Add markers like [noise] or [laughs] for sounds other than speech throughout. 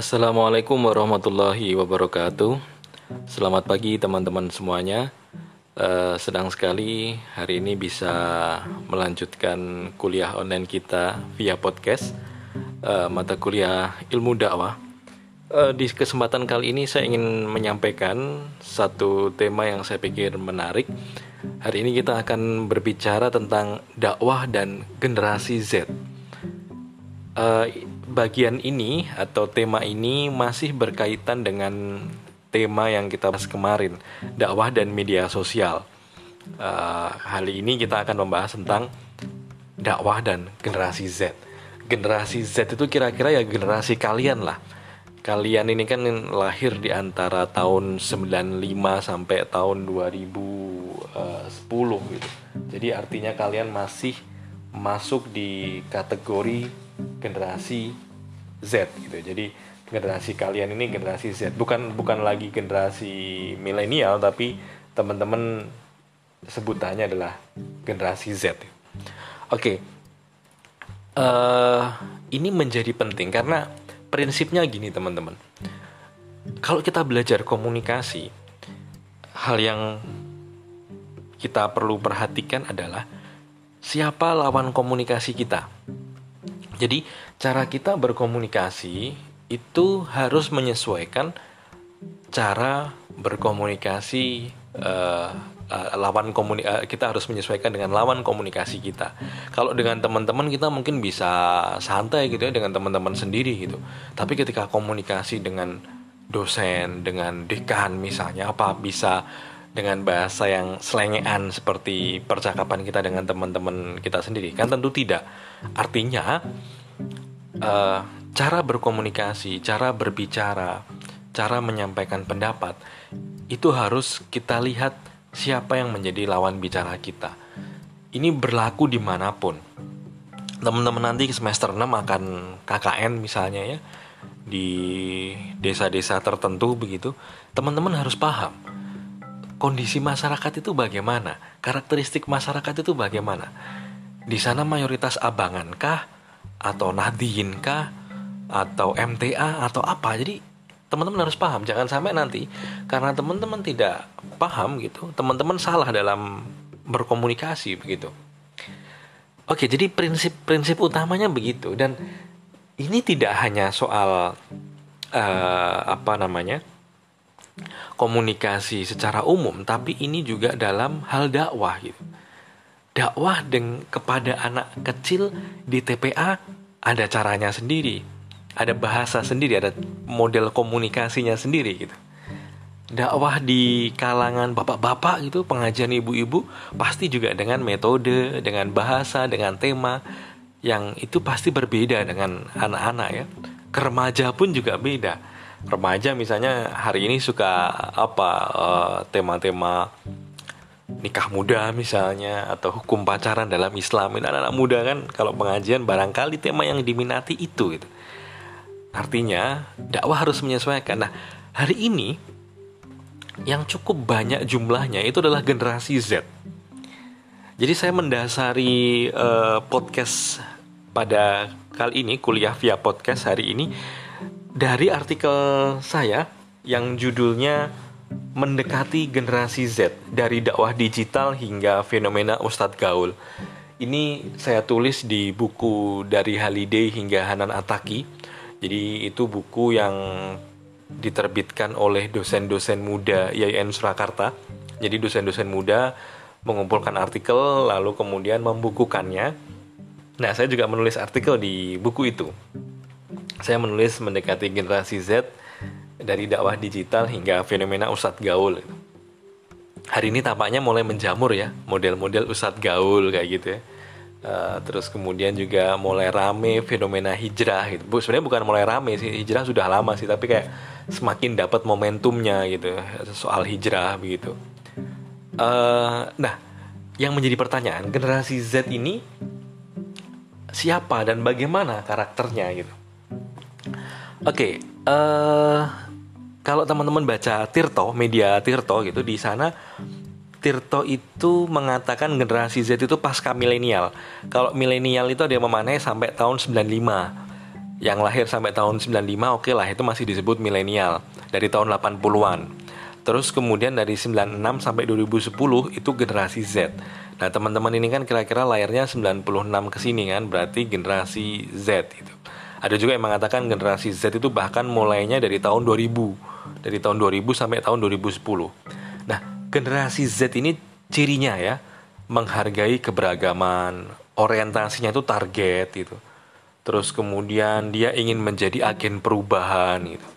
Assalamualaikum warahmatullahi wabarakatuh. Selamat pagi teman-teman semuanya. Uh, sedang sekali hari ini bisa melanjutkan kuliah online kita via podcast uh, mata kuliah ilmu dakwah. Uh, di kesempatan kali ini saya ingin menyampaikan satu tema yang saya pikir menarik. Hari ini kita akan berbicara tentang dakwah dan generasi Z. Uh, bagian ini atau tema ini masih berkaitan dengan tema yang kita bahas kemarin, dakwah dan media sosial. Uh, ini kita akan membahas tentang dakwah dan generasi Z. Generasi Z itu kira-kira ya generasi kalian lah. Kalian ini kan lahir di antara tahun 95 sampai tahun 2010 gitu. Jadi artinya kalian masih masuk di kategori generasi Z gitu. Jadi generasi kalian ini generasi Z, bukan bukan lagi generasi milenial tapi teman-teman sebutannya adalah generasi Z. Oke. Okay. Uh, eh, ini menjadi penting karena prinsipnya gini teman-teman. Kalau kita belajar komunikasi, hal yang kita perlu perhatikan adalah siapa lawan komunikasi kita. Jadi, cara kita berkomunikasi itu harus menyesuaikan cara berkomunikasi uh, uh, lawan komuni uh, kita harus menyesuaikan dengan lawan komunikasi kita. Kalau dengan teman-teman kita mungkin bisa santai gitu ya dengan teman-teman sendiri gitu. Tapi ketika komunikasi dengan dosen, dengan dekan misalnya apa bisa dengan bahasa yang selengean seperti percakapan kita dengan teman-teman kita sendiri kan tentu tidak Artinya, uh, cara berkomunikasi, cara berbicara, cara menyampaikan pendapat itu harus kita lihat siapa yang menjadi lawan bicara kita. Ini berlaku di mana pun. Teman-teman nanti semester 6 akan KKN misalnya ya di desa-desa tertentu begitu, teman-teman harus paham kondisi masyarakat itu bagaimana, karakteristik masyarakat itu bagaimana di sana mayoritas abangan kah atau Nadine kah? Atau MTA atau apa? Jadi teman-teman harus paham. Jangan sampai nanti karena teman-teman tidak paham gitu teman-teman salah dalam berkomunikasi begitu. Oke jadi prinsip-prinsip utamanya begitu. Dan ini tidak hanya soal uh, apa namanya komunikasi secara umum tapi ini juga dalam hal dakwah gitu dakwah dengan kepada anak kecil di TPA ada caranya sendiri, ada bahasa sendiri, ada model komunikasinya sendiri gitu. Dakwah di kalangan bapak-bapak gitu, pengajian ibu-ibu pasti juga dengan metode, dengan bahasa, dengan tema yang itu pasti berbeda dengan anak-anak ya. Keremaja pun juga beda. Remaja misalnya hari ini suka apa eh, tema-tema uh, nikah muda misalnya atau hukum pacaran dalam Islam ini anak-anak muda kan kalau pengajian barangkali tema yang diminati itu gitu. Artinya dakwah harus menyesuaikan. Nah, hari ini yang cukup banyak jumlahnya itu adalah generasi Z. Jadi saya mendasari uh, podcast pada kali ini kuliah via podcast hari ini dari artikel saya yang judulnya mendekati generasi Z dari dakwah digital hingga fenomena Ustadz Gaul. Ini saya tulis di buku dari Haliday hingga Hanan Ataki. Jadi itu buku yang diterbitkan oleh dosen-dosen muda IAIN Surakarta. Jadi dosen-dosen muda mengumpulkan artikel lalu kemudian membukukannya. Nah, saya juga menulis artikel di buku itu. Saya menulis mendekati generasi Z dari dakwah digital hingga fenomena Ustadz Gaul. Hari ini tampaknya mulai menjamur ya model-model Ustadz Gaul kayak gitu ya. Uh, terus kemudian juga mulai rame fenomena hijrah gitu. Bu, sebenarnya bukan mulai rame sih, hijrah sudah lama sih, tapi kayak semakin dapat momentumnya gitu soal hijrah begitu. Uh, nah, yang menjadi pertanyaan generasi Z ini siapa dan bagaimana karakternya gitu. Oke, okay, uh, eh, kalau teman-teman baca Tirto, media Tirto gitu di sana Tirto itu mengatakan generasi Z itu pasca milenial. Kalau milenial itu ada yang memanai sampai tahun 95. Yang lahir sampai tahun 95 oke okay lah itu masih disebut milenial dari tahun 80-an. Terus kemudian dari 96 sampai 2010 itu generasi Z. Nah, teman-teman ini kan kira-kira layarnya 96 ke sini kan, berarti generasi Z itu. Ada juga yang mengatakan generasi Z itu bahkan mulainya dari tahun 2000. Dari tahun 2000 sampai tahun 2010. Nah, generasi Z ini cirinya ya menghargai keberagaman, orientasinya itu target gitu terus kemudian dia ingin menjadi agen perubahan gitu.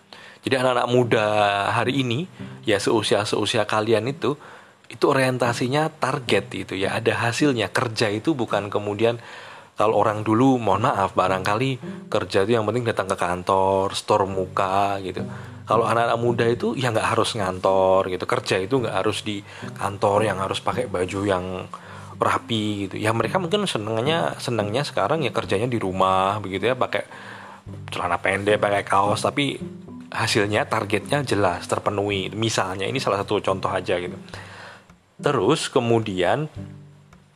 Jadi anak-anak muda hari ini ya seusia seusia kalian itu itu orientasinya target itu ya ada hasilnya kerja itu bukan kemudian kalau orang dulu mohon maaf barangkali kerja itu yang penting datang ke kantor store muka gitu kalau anak-anak muda itu ya nggak harus ngantor gitu. Kerja itu nggak harus di kantor yang harus pakai baju yang rapi gitu. Ya mereka mungkin senangnya senangnya sekarang ya kerjanya di rumah begitu ya pakai celana pendek pakai kaos tapi hasilnya targetnya jelas terpenuhi. Misalnya ini salah satu contoh aja gitu. Terus kemudian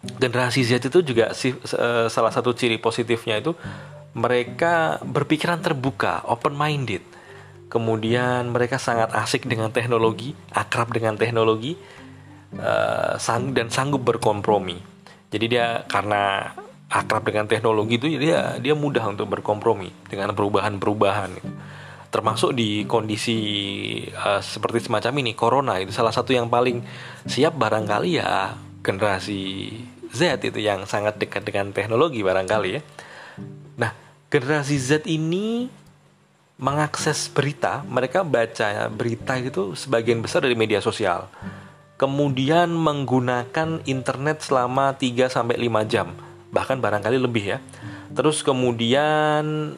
generasi Z itu juga si, salah satu ciri positifnya itu mereka berpikiran terbuka open minded kemudian mereka sangat asik dengan teknologi akrab dengan teknologi sang dan sanggup berkompromi. Jadi dia karena akrab dengan teknologi itu dia dia mudah untuk berkompromi dengan perubahan-perubahan. Termasuk di kondisi uh, seperti semacam ini corona itu salah satu yang paling siap barangkali ya generasi Z itu yang sangat dekat dengan teknologi barangkali ya. Nah, generasi Z ini mengakses berita, mereka baca berita itu sebagian besar dari media sosial kemudian menggunakan internet selama 3 sampai 5 jam, bahkan barangkali lebih ya. Terus kemudian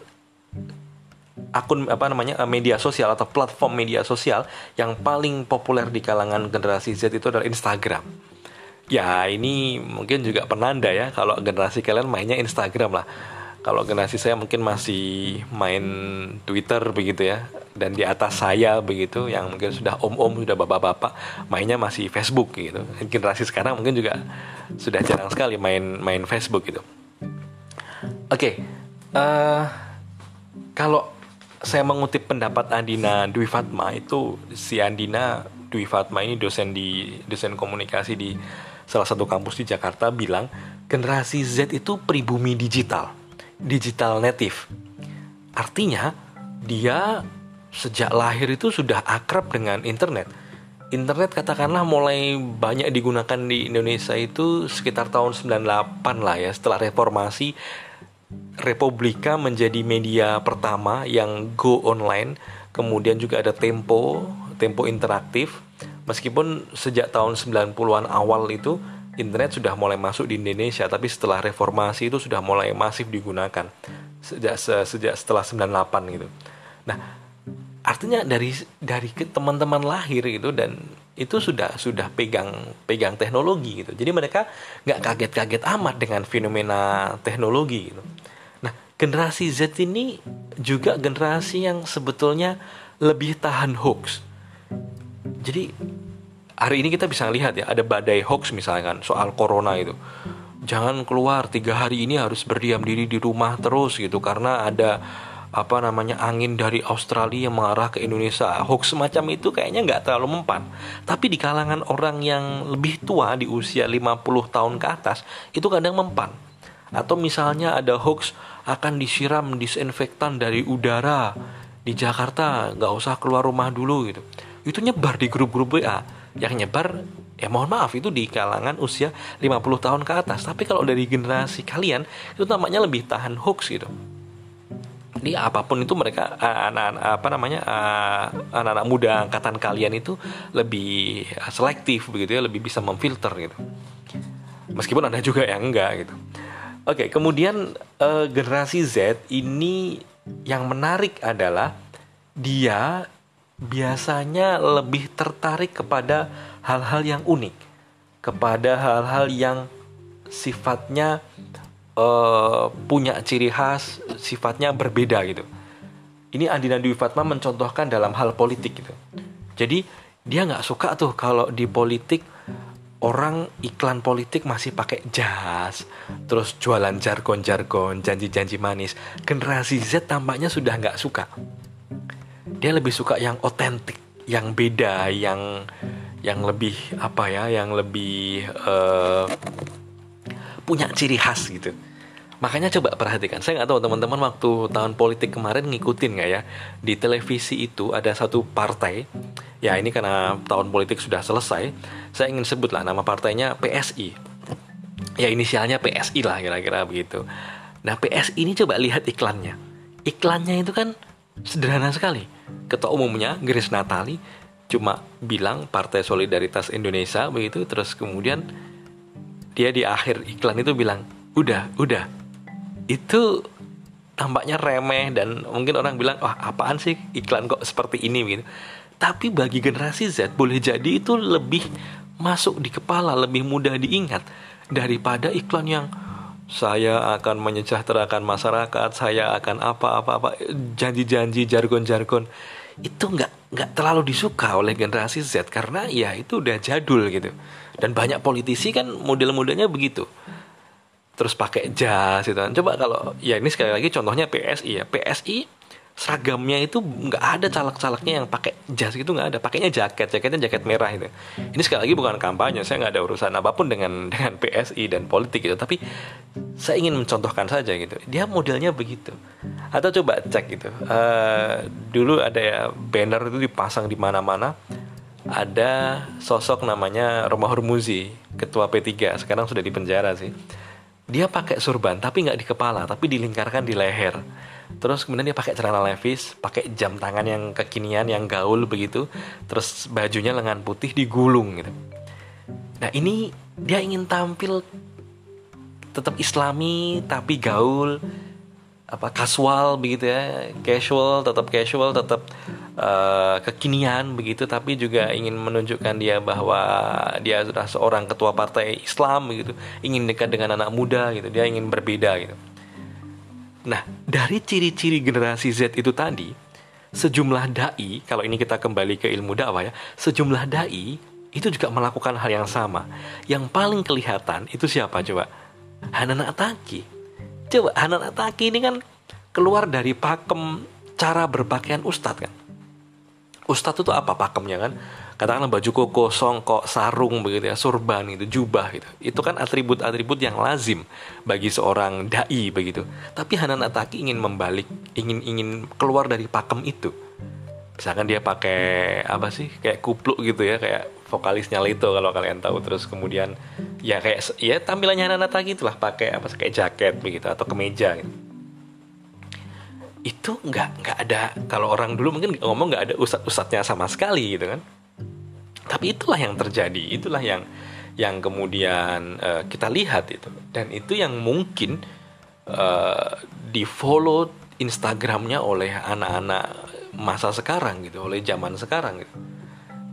akun apa namanya eh, media sosial atau platform media sosial yang paling populer di kalangan generasi Z itu adalah Instagram. Ya, ini mungkin juga penanda ya kalau generasi kalian mainnya Instagram lah kalau generasi saya mungkin masih main Twitter begitu ya. Dan di atas saya begitu yang mungkin sudah om-om sudah bapak-bapak mainnya masih Facebook gitu. Generasi sekarang mungkin juga sudah jarang sekali main main Facebook gitu. Oke okay, uh, eh, kalau saya mengutip pendapat Andina Dwi Fatma itu si Andina Dwi Fatma ini dosen di dosen komunikasi di salah satu kampus di Jakarta bilang generasi Z itu pribumi digital digital native. Artinya, dia sejak lahir itu sudah akrab dengan internet. Internet katakanlah mulai banyak digunakan di Indonesia itu sekitar tahun 98 lah ya setelah reformasi Republika menjadi media pertama yang go online kemudian juga ada Tempo Tempo interaktif meskipun sejak tahun 90-an awal itu internet sudah mulai masuk di Indonesia tapi setelah reformasi itu sudah mulai masif digunakan sejak sejak setelah 98 gitu. Nah, artinya dari dari teman-teman lahir gitu dan itu sudah sudah pegang pegang teknologi gitu. Jadi mereka nggak kaget-kaget amat dengan fenomena teknologi gitu. Nah, generasi Z ini juga generasi yang sebetulnya lebih tahan hoax. Jadi hari ini kita bisa lihat ya ada badai hoax misalkan soal corona itu. Jangan keluar tiga hari ini harus berdiam diri di rumah terus gitu karena ada apa namanya angin dari Australia yang mengarah ke Indonesia. Hoax semacam itu kayaknya nggak terlalu mempan. Tapi di kalangan orang yang lebih tua di usia 50 tahun ke atas itu kadang mempan. Atau misalnya ada hoax akan disiram disinfektan dari udara di Jakarta nggak usah keluar rumah dulu gitu. Itu nyebar di grup-grup WA yang nyebar ya mohon maaf itu di kalangan usia 50 tahun ke atas. Tapi kalau dari generasi kalian itu namanya lebih tahan hoax gitu. Jadi apa pun itu mereka anak-anak apa namanya anak-anak muda angkatan kalian itu lebih selektif begitu ya lebih bisa memfilter gitu. Meskipun ada juga yang enggak gitu. Oke kemudian generasi Z ini yang menarik adalah dia biasanya lebih tertarik kepada hal-hal yang unik, kepada hal-hal yang sifatnya uh, punya ciri khas, sifatnya berbeda gitu. Ini Andina Dwi Fatma mencontohkan dalam hal politik gitu. Jadi dia nggak suka tuh kalau di politik orang iklan politik masih pakai jas, terus jualan jargon-jargon, janji-janji manis. Generasi Z tampaknya sudah nggak suka. Dia lebih suka yang otentik, yang beda, yang yang lebih apa ya, yang lebih uh, punya ciri khas gitu. Makanya coba perhatikan. Saya nggak tahu teman-teman waktu tahun politik kemarin ngikutin nggak ya di televisi itu ada satu partai ya ini karena tahun politik sudah selesai saya ingin sebutlah nama partainya PSI ya inisialnya PSI lah kira-kira begitu nah PSI ini coba lihat iklannya iklannya itu kan sederhana sekali. Ketua umumnya Grace Natali cuma bilang Partai Solidaritas Indonesia begitu. Terus kemudian dia di akhir iklan itu bilang udah udah. Itu tampaknya remeh dan mungkin orang bilang wah apaan sih iklan kok seperti ini? Begitu. Tapi bagi generasi Z boleh jadi itu lebih masuk di kepala, lebih mudah diingat daripada iklan yang saya akan menyejahterakan masyarakat, saya akan apa-apa-apa janji-janji jargon-jargon. Itu nggak nggak terlalu disuka oleh generasi Z karena ya itu udah jadul gitu. Dan banyak politisi kan model-modelnya begitu. Terus pakai jas gitu kan. coba kalau ya ini sekali lagi contohnya PSI ya. PSI seragamnya itu nggak ada caleg-calegnya yang pakai jas gitu nggak ada. Pakainya jaket jaketnya jaket merah itu ini sekali lagi bukan kampanye saya nggak ada urusan apa pun dengan [laughs] dengan PSI dan politik gitu. Tapi saya ingin mencontohkan saja gitu. Dia modelnya begitu. Atau coba cek gitu. Uh, dulu ada ya banner itu dipasang di mana-mana. Ada sosok namanya Romah Hurmuzi ketua P3 sekarang sudah di penjara sih. Dia pakai surban tapi nggak di kepala tapi dilingkarkan di leher terus kemudian dia pakai celana levis pakai jam tangan yang kekinian yang gaul begitu. Terus bajunya lengan putih digulung gitu. Nah ini dia ingin tampil tetap islami tapi gaul apa kasual begitu ya. Casual tetap casual tetap uh, kekinian begitu. Tapi juga ingin menunjukkan dia bahwa dia sudah seorang ketua partai Islam begitu. Ingin dekat dengan anak muda gitu. Dia ingin berbeda gitu Nah, dari ciri-ciri generasi Z itu tadi, sejumlah dai, kalau ini kita kembali ke ilmu dakwah ya, sejumlah dai itu juga melakukan hal yang sama. Yang paling kelihatan itu siapa coba? Hanan Ataki. Coba Hanan Ataki ini kan keluar dari pakem cara berpakaian ustadz kan. Ustadz itu apa pakemnya kan? Katakanlah baju koko, songkok, sarung begitu ya, surban itu, jubah gitu. Itu kan atribut-atribut yang lazim bagi seorang dai begitu. Tapi Hanan Ataki ingin membalik, ingin ingin keluar dari pakem itu. Misalkan dia pakai apa sih? Kayak kupluk gitu ya, kayak vokalisnya Leto kalau kalian tahu. Terus kemudian ya kayak ya tampilannya Hanan Ataki itulah pakai apa kayak jaket begitu atau kemeja gitu itu nggak nggak ada kalau orang dulu mungkin ngomong nggak ada usat usatnya sama sekali gitu kan tapi itulah yang terjadi, itulah yang yang kemudian uh, kita lihat itu. Dan itu yang mungkin uh, di follow Instagramnya oleh anak-anak masa sekarang gitu, oleh zaman sekarang gitu.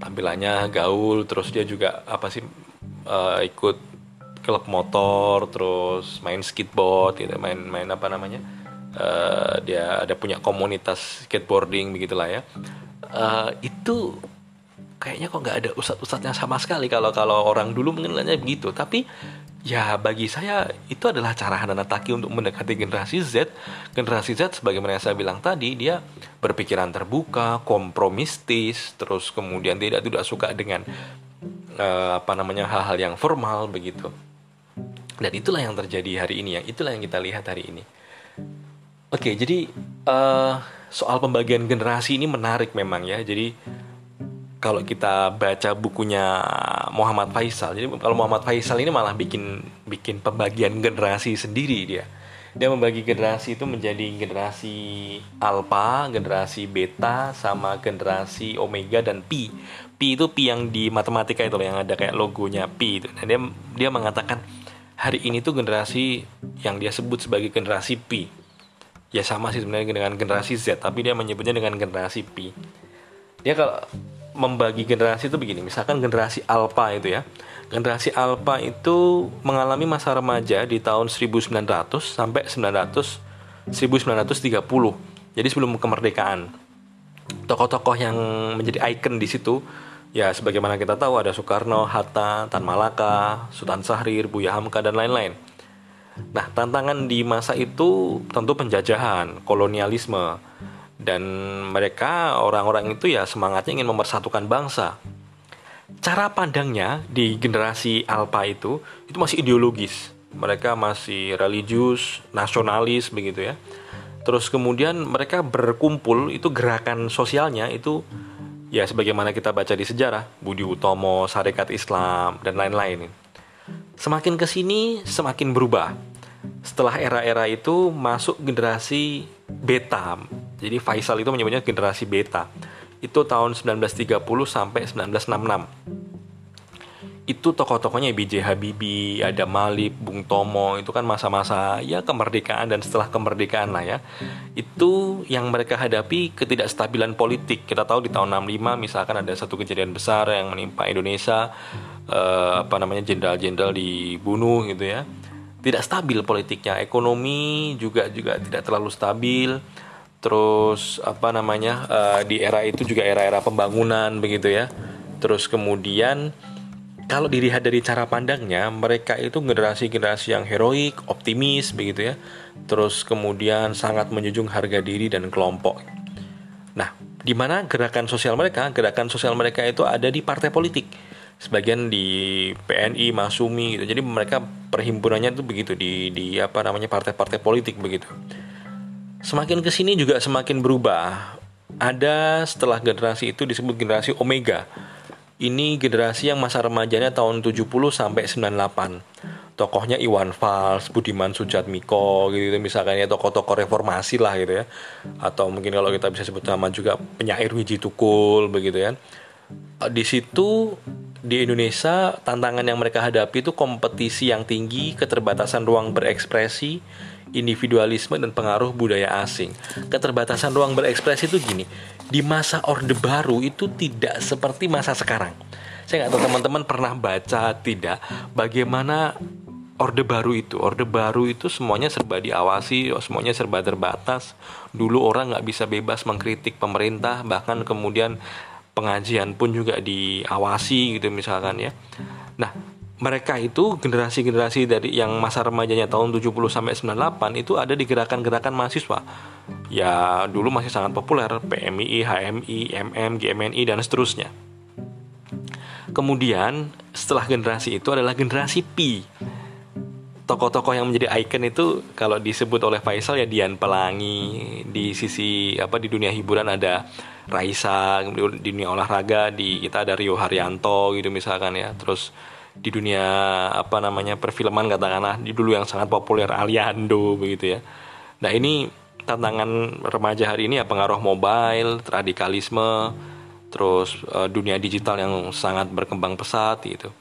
Tampilannya gaul, terus dia juga apa sih uh, ikut klub motor, terus main skateboard gitu, main main apa namanya? Uh, dia ada punya komunitas skateboarding begitulah ya. Uh, itu kayaknya kok nggak ada ustadz-ustadznya sama sekali. Kalau kalau orang dulu mengenalnya begitu. Tapi ya bagi saya itu adalah cara Hanana Taki untuk mendekati generasi Z. Generasi Z sebagaimana yang saya bilang tadi dia berpikiran terbuka kompromistis terus kemudian tidak tidak suka dengan uh, apa namanya hal-hal yang formal begitu. Dan itulah yang terjadi hari ini yang itulah yang kita lihat hari ini. Oke jadi uh, soal pembagian generasi ini menarik memang ya. Jadi kalau kita baca bukunya Muhammad Faisal. Jadi kalau Muhammad Faisal ini malah bikin bikin pembagian generasi sendiri dia. Dia membagi generasi itu menjadi generasi alpha, generasi beta, sama generasi omega dan pi. Pi itu pi yang di matematika itu yang ada kayak logonya pi itu. Dan dia dia mengatakan hari ini tuh generasi yang dia sebut sebagai generasi pi. Ya sama sih sebenarnya dengan generasi Z, tapi dia menyebutnya dengan generasi pi. Dia kalau membagi generasi itu begini. Misalkan generasi alpha itu ya. Generasi alpha itu mengalami masa remaja di tahun 1900 sampai 900 1930 jadi sebelum kemerdekaan. Tokoh-tokoh yang menjadi ikon di situ Ya, sebagaimana kita tahu ada Soekarno, Hatta, Tan Malaka, Sultan Syahrir, Buya Hamka dan lain-lain. Nah, tantangan di masa itu tentu penjajahan, kolonialisme, dan mereka orang-orang itu ya semangatnya ingin memersatukan bangsa. Cara pandangnya di generasi Alpha itu itu masih ideologis. Mereka masih religius, nasionalis begitu ya. Terus kemudian mereka berkumpul itu gerakan sosialnya itu ya sebagaimana kita baca di sejarah Budi Utomo, Sarekat Islam dan lain-lain. Semakin ke sini semakin berubah. Setelah era-era itu masuk generasi beta. Jadi Faisal itu menyebutnya generasi beta. Itu tahun 1930 sampai 1966 itu tokoh-tokohnya B.J. Habibie, ada Malib, Bung Tomo, itu kan masa-masa ya kemerdekaan dan setelah kemerdekaan lah ya. Itu yang mereka hadapi ketidakstabilan politik. Kita tahu di tahun 65 misalkan ada satu kejadian besar yang menimpa Indonesia eh, apa namanya jenderal-jenderal dibunuh gitu ya. Tidak stabil politiknya, ekonomi juga juga tidak terlalu stabil. Terus apa namanya eh, di era itu juga era-era pembangunan begitu ya. Terus kemudian kalau dilihat dari cara pandangnya, mereka itu generasi-generasi yang heroik, optimis begitu ya. Terus kemudian sangat menjunjung harga diri dan kelompok. Nah, di mana gerakan sosial mereka? Gerakan sosial mereka itu ada di partai politik. Sebagian di PNI, Masumi gitu. Jadi mereka perhimpunannya itu begitu di di apa namanya partai-partai politik begitu. Semakin ke sini juga semakin berubah. Ada setelah generasi itu disebut generasi Omega. Ini generasi yang masa remajanya tahun 70 sampai 98 tokohnya Iwan Fals, Budiman Sujatmiko gitu, gitu misalkan ya tokoh-tokoh reformasi lah gitu ya. Atau mungkin kalau kita bisa sebut nama juga penyair Wiji Tukul begitu ya. Di situ di Indonesia tantangan yang mereka hadapi itu kompetisi yang tinggi keterbatasan ruang berekspresi individualisme dan pengaruh budaya asing. Keterbatasan ruang berekspresi itu gini, di masa Orde Baru itu tidak seperti masa sekarang. Saya nggak tahu teman-teman pernah baca tidak bagaimana Orde Baru itu. Orde Baru itu semuanya serba diawasi, semuanya serba terbatas. Dulu orang nggak bisa bebas mengkritik pemerintah, bahkan kemudian pengajian pun juga diawasi gitu misalkan ya. Nah, mereka itu generasi-generasi dari yang masa remajanya tahun 70 sampai 98 itu ada di gerakan-gerakan mahasiswa. Ya, dulu masih sangat populer PMI, HMI, MM, GMNI dan seterusnya. Kemudian setelah generasi itu adalah generasi P. Tokoh-tokoh yang menjadi ikon itu kalau disebut oleh Faisal ya Dian Pelangi, di sisi apa di dunia hiburan ada Raisa, di dunia olahraga di kita ada Rio Haryanto gitu misalkan ya. Terus di dunia apa namanya perfilman katakanlah di dulu yang sangat populer Aliando begitu ya. Nah ini tantangan remaja hari ini ya pengaruh mobile, radikalisme, terus uh, dunia digital yang sangat berkembang pesat gitu.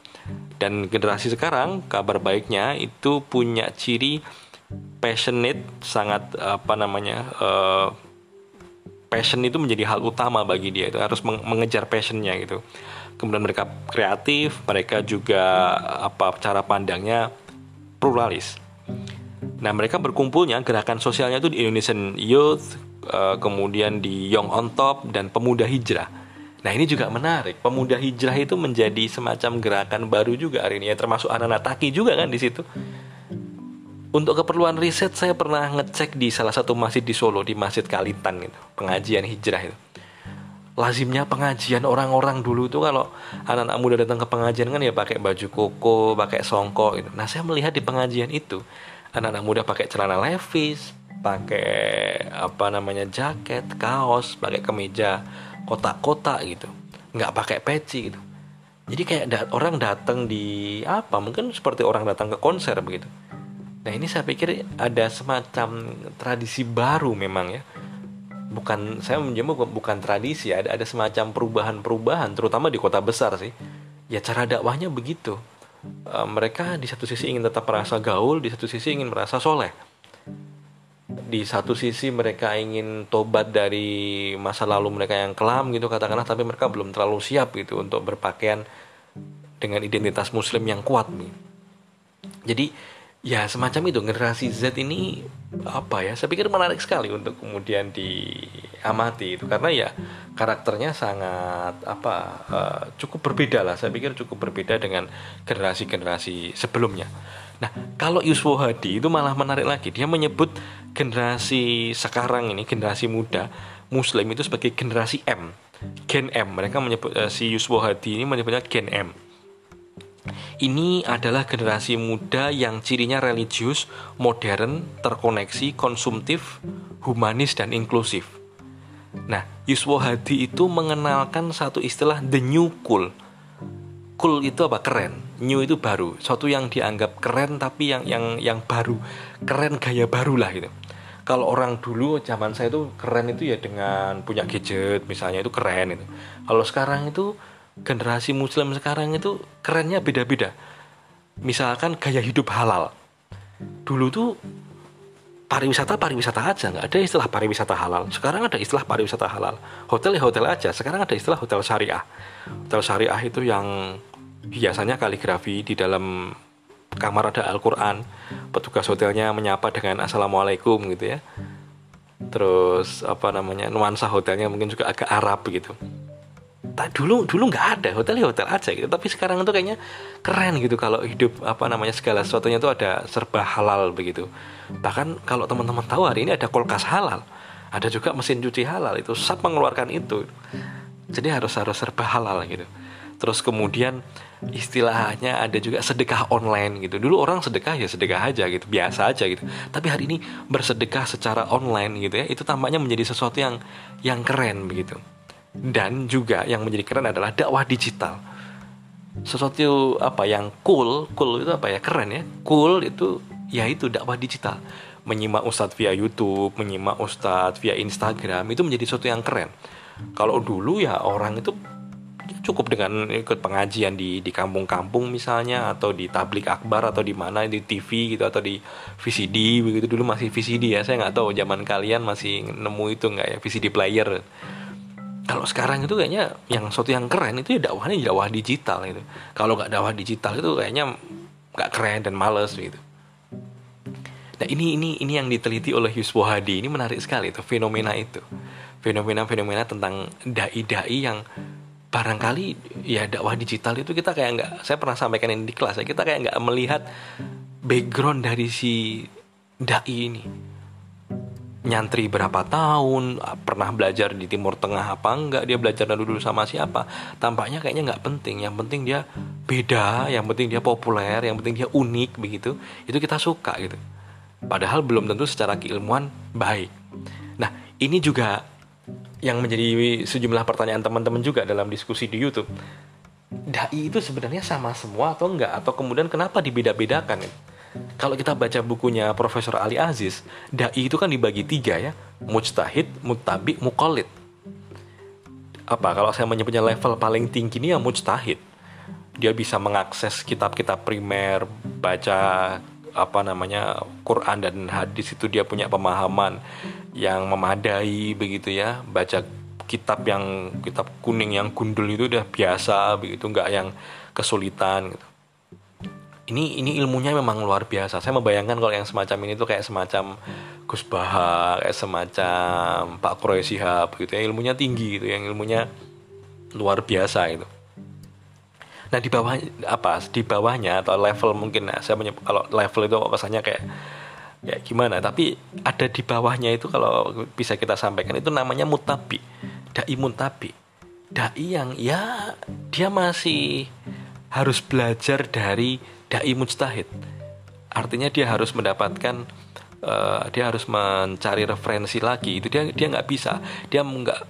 Dan generasi sekarang kabar baiknya itu punya ciri passionate, sangat apa namanya uh, passion itu menjadi hal utama bagi dia itu harus mengejar passionnya gitu kemudian mereka kreatif mereka juga apa cara pandangnya pluralis. Nah mereka berkumpulnya gerakan sosialnya itu di Indonesian Youth uh, kemudian di Young on Top dan Pemuda Hijrah. Nah ini juga menarik. Pemuda Hijrah itu menjadi semacam gerakan baru juga hari ini ya termasuk anak-anak taki juga kan di situ. Untuk keperluan riset saya pernah ngecek di salah satu masjid di Solo di Masjid Kalitan gitu pengajian hijrah itu lazimnya pengajian orang-orang dulu itu kalau anak-anak muda datang ke pengajian kan ya pakai baju koko, pakai songkok gitu. Nah, saya melihat di pengajian itu anak-anak muda pakai celana levis, pakai apa namanya jaket, kaos, pakai kemeja kotak-kotak gitu. nggak pakai peci gitu. Jadi kayak da orang datang di apa? Mungkin seperti orang datang ke konser begitu. Nah, ini saya pikir ada semacam tradisi baru memang ya bukan saya menyebut bukan tradisi ada ada semacam perubahan-perubahan terutama di kota besar sih. Ya cara dakwahnya begitu. E, mereka di satu sisi ingin tetap merasa gaul di satu sisi ingin merasa soleh. Di satu sisi mereka ingin tobat dari masa lalu mereka yang kelam gitu katakanlah tapi mereka belum terlalu siap gitu untuk berpakaian dengan identitas muslim yang kuat nih. Jadi ya semacam itu. Generasi Z ini apa ya saya pikir menarik sekali untuk kemudian di amati itu. Karena ya karakternya sangat apa uh, cukup berbeda lah. Saya pikir cukup berbeda dengan generasi-generasi sebelumnya. Nah kalau Yusuf Hadi itu malah menarik lagi. Dia menyebut generasi sekarang ini generasi muda Muslim itu sebagai generasi M. Gen M. Mereka menyebut uh, si Yusuf Hadi ini menyebutnya Gen M ini adalah generasi muda yang cirinya religius, modern, terkoneksi, konsumtif, humanis, dan inklusif. Nah, Yuswo Hadi itu mengenalkan satu istilah the new cool. Cool itu apa? Keren. New itu baru. Suatu yang dianggap keren tapi yang yang yang baru. Keren gaya baru lah gitu. Kalau orang dulu zaman saya itu keren itu ya dengan punya gadget misalnya itu keren itu. Kalau sekarang itu generasi muslim sekarang itu kerennya beda-beda. Misalkan gaya hidup halal. Dulu tuh pariwisata pariwisata aja nggak ada istilah pariwisata halal. Sekarang ada istilah pariwisata halal. Hotel ya hotel aja sekarang ada istilah hotel syariah. Hotel syariah itu yang biasanya kaligrafi di dalam kamar ada Al-Quran. Petugas hotelnya menyapa dengan Assalamualaikum gitu ya. Terus apa namanya nuansa hotelnya mungkin juga agak Arab gitu dulu dulu nggak ada hotel ya hotel aja gitu. Tapi sekarang itu kayaknya keren gitu kalau hidup apa namanya segala sesuatunya itu ada serba halal begitu. Bahkan kalau teman-teman tahu hari ini ada kulkas halal ada juga mesin cuci halal itu SAP mengeluarkan itu. Jadi harus harus serba halal gitu. Terus kemudian istilahnya ada juga sedekah online gitu. Dulu orang sedekah ya sedekah aja gitu biasa aja gitu. Tapi hari ini bersedekah secara online gitu ya itu tampaknya menjadi sesuatu yang yang keren begitu dan juga yang menjadi keren adalah dakwah digital. Sesuatu apa yang cool cool itu apa ya? Keren ya. Cool itu ya itu dakwah digital. Menyimak ustadz via YouTube menyimak ustadz via Instagram itu menjadi sesuatu yang keren. Kalau dulu ya orang itu cukup dengan ikut pengajian di di kampung-kampung misalnya atau di tablik akbar atau di mana di TV gitu atau di VCD begitu. Dulu masih VCD ya saya nggak tahu zaman kalian masih nemu itu nggak ya? VCD player kalau sekarang itu kayaknya yang sesuatu yang keren itu ya dakwahnya dakwah digital itu kalau nggak dakwah digital itu kayaknya nggak keren dan males gitu. Nah ini ini ini yang diteliti oleh Yusuf Hadi. Ini menarik sekali itu fenomena itu. Fenomena-fenomena tentang dai-dai yang barangkali ya dakwah digital itu kita kayak nggak saya pernah sampaikan ini di kelas ya kita kayak nggak melihat background dari si dai ini nyantri berapa tahun, pernah belajar di Timur Tengah apa enggak, dia belajar dulu sama siapa, tampaknya kayaknya nggak penting. Yang penting dia beda, yang penting dia populer, yang penting dia unik begitu. Itu kita suka gitu. Padahal belum tentu secara keilmuan baik. Nah, ini juga yang menjadi sejumlah pertanyaan teman-teman juga dalam diskusi di YouTube. Dai itu sebenarnya sama semua atau enggak? Atau kemudian kenapa dibeda-bedakan? Kalau kita baca bukunya Profesor Ali Aziz, dai itu kan dibagi tiga ya, mujtahid, mutabi, mukolid. Apa kalau saya menyebutnya level paling tinggi ini ya mujtahid. Dia bisa mengakses kitab-kitab primer, baca apa namanya Quran dan hadis itu dia punya pemahaman yang memadai begitu ya, baca kitab yang kitab kuning yang gundul itu udah biasa begitu nggak yang kesulitan gitu ini ini ilmunya memang luar biasa. Saya membayangkan kalau yang semacam ini tuh kayak semacam Gus Baha, kayak semacam Pak Kroy Sihab gitu ya. Ilmunya tinggi gitu, yang ilmunya luar biasa itu. Nah di bawah apa? Di bawahnya atau level mungkin nah, saya menyebut kalau level itu kesannya kayak ya gimana? Tapi ada di bawahnya itu kalau bisa kita sampaikan itu namanya mutabi, dai mutabi, dai yang ya dia masih harus belajar dari dai mujtahid. Artinya dia harus mendapatkan uh, dia harus mencari referensi lagi. Itu dia dia nggak bisa. Dia nggak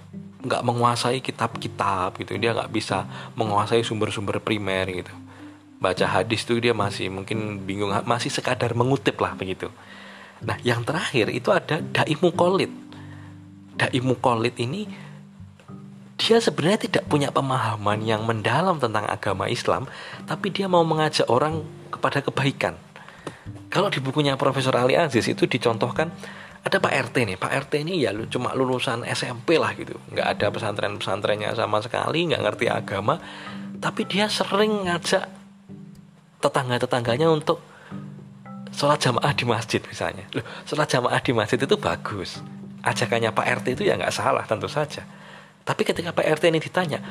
nggak menguasai kitab-kitab gitu. Dia nggak bisa menguasai sumber-sumber primer gitu. Baca hadis itu dia masih mungkin bingung, masih sekadar mengutip lah begitu. Nah, yang terakhir itu ada dai mukolid. Dai mukolid ini dia sebenarnya tidak punya pemahaman yang mendalam tentang agama Islam, tapi dia mau mengajak orang kepada kebaikan. Kalau di bukunya Profesor Ali Aziz itu dicontohkan ada Pak RT nih, Pak RT ini ya cuma lulusan SMP lah gitu, nggak ada pesantren-pesantrennya sama sekali, nggak ngerti agama, tapi dia sering ngajak tetangga-tetangganya untuk sholat jamaah di masjid misalnya. Loh, sholat jamaah di masjid itu bagus ajakannya Pak RT itu ya nggak salah tentu saja. Tapi ketika Pak RT ini ditanya,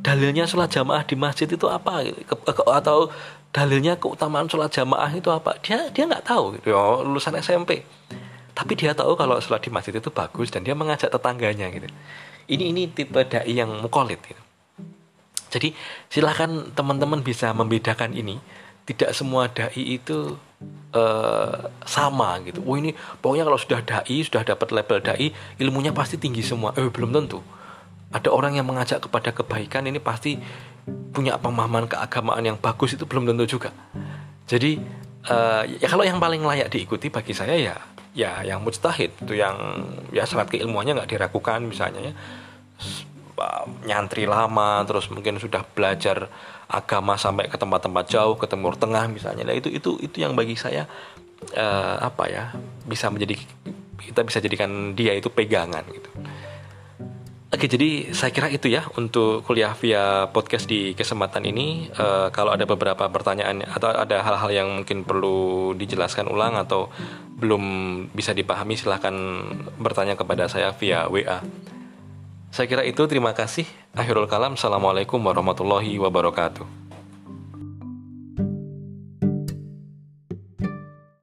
dalilnya sholat jamaah di masjid itu apa? Atau dalilnya keutamaan sholat jamaah itu apa? Dia dia nggak tahu gitu. Ya lulusan SMP tapi dia tahu kalau sholat di masjid itu bagus dan dia mengajak tetangganya gitu. Ini ini tipe dai yang mukolit gitu. jadi silahkan teman-teman bisa membedakan ini. Tidak semua dai itu uh, sama gitu. Oh ini pokoknya kalau sudah dai sudah dapat label dai ilmunya pasti tinggi semua. Eh belum tentu ada orang yang mengajak kepada kebaikan ini pasti punya pemahaman keagamaan yang bagus itu belum tentu juga. Jadi uh, ya kalau yang paling layak diikuti bagi saya ya ya yang mujtahid itu yang ya syarat keilmuannya nggak diragukan misalnya ya nyantri lama terus mungkin sudah belajar agama sampai ke tempat-tempat jauh ke timur tengah misalnya nah, itu itu itu yang bagi saya uh, apa ya bisa menjadi kita bisa jadikan dia itu pegangan gitu. Oke, jadi saya kira itu ya untuk kuliah via podcast di kesempatan ini. Uh, kalau ada beberapa pertanyaan atau ada hal-hal yang mungkin perlu dijelaskan ulang atau belum bisa dipahami, silahkan bertanya kepada saya via WA. Saya kira itu. Terima kasih. Akhirul kalam. Assalamualaikum warahmatullahi wabarakatuh.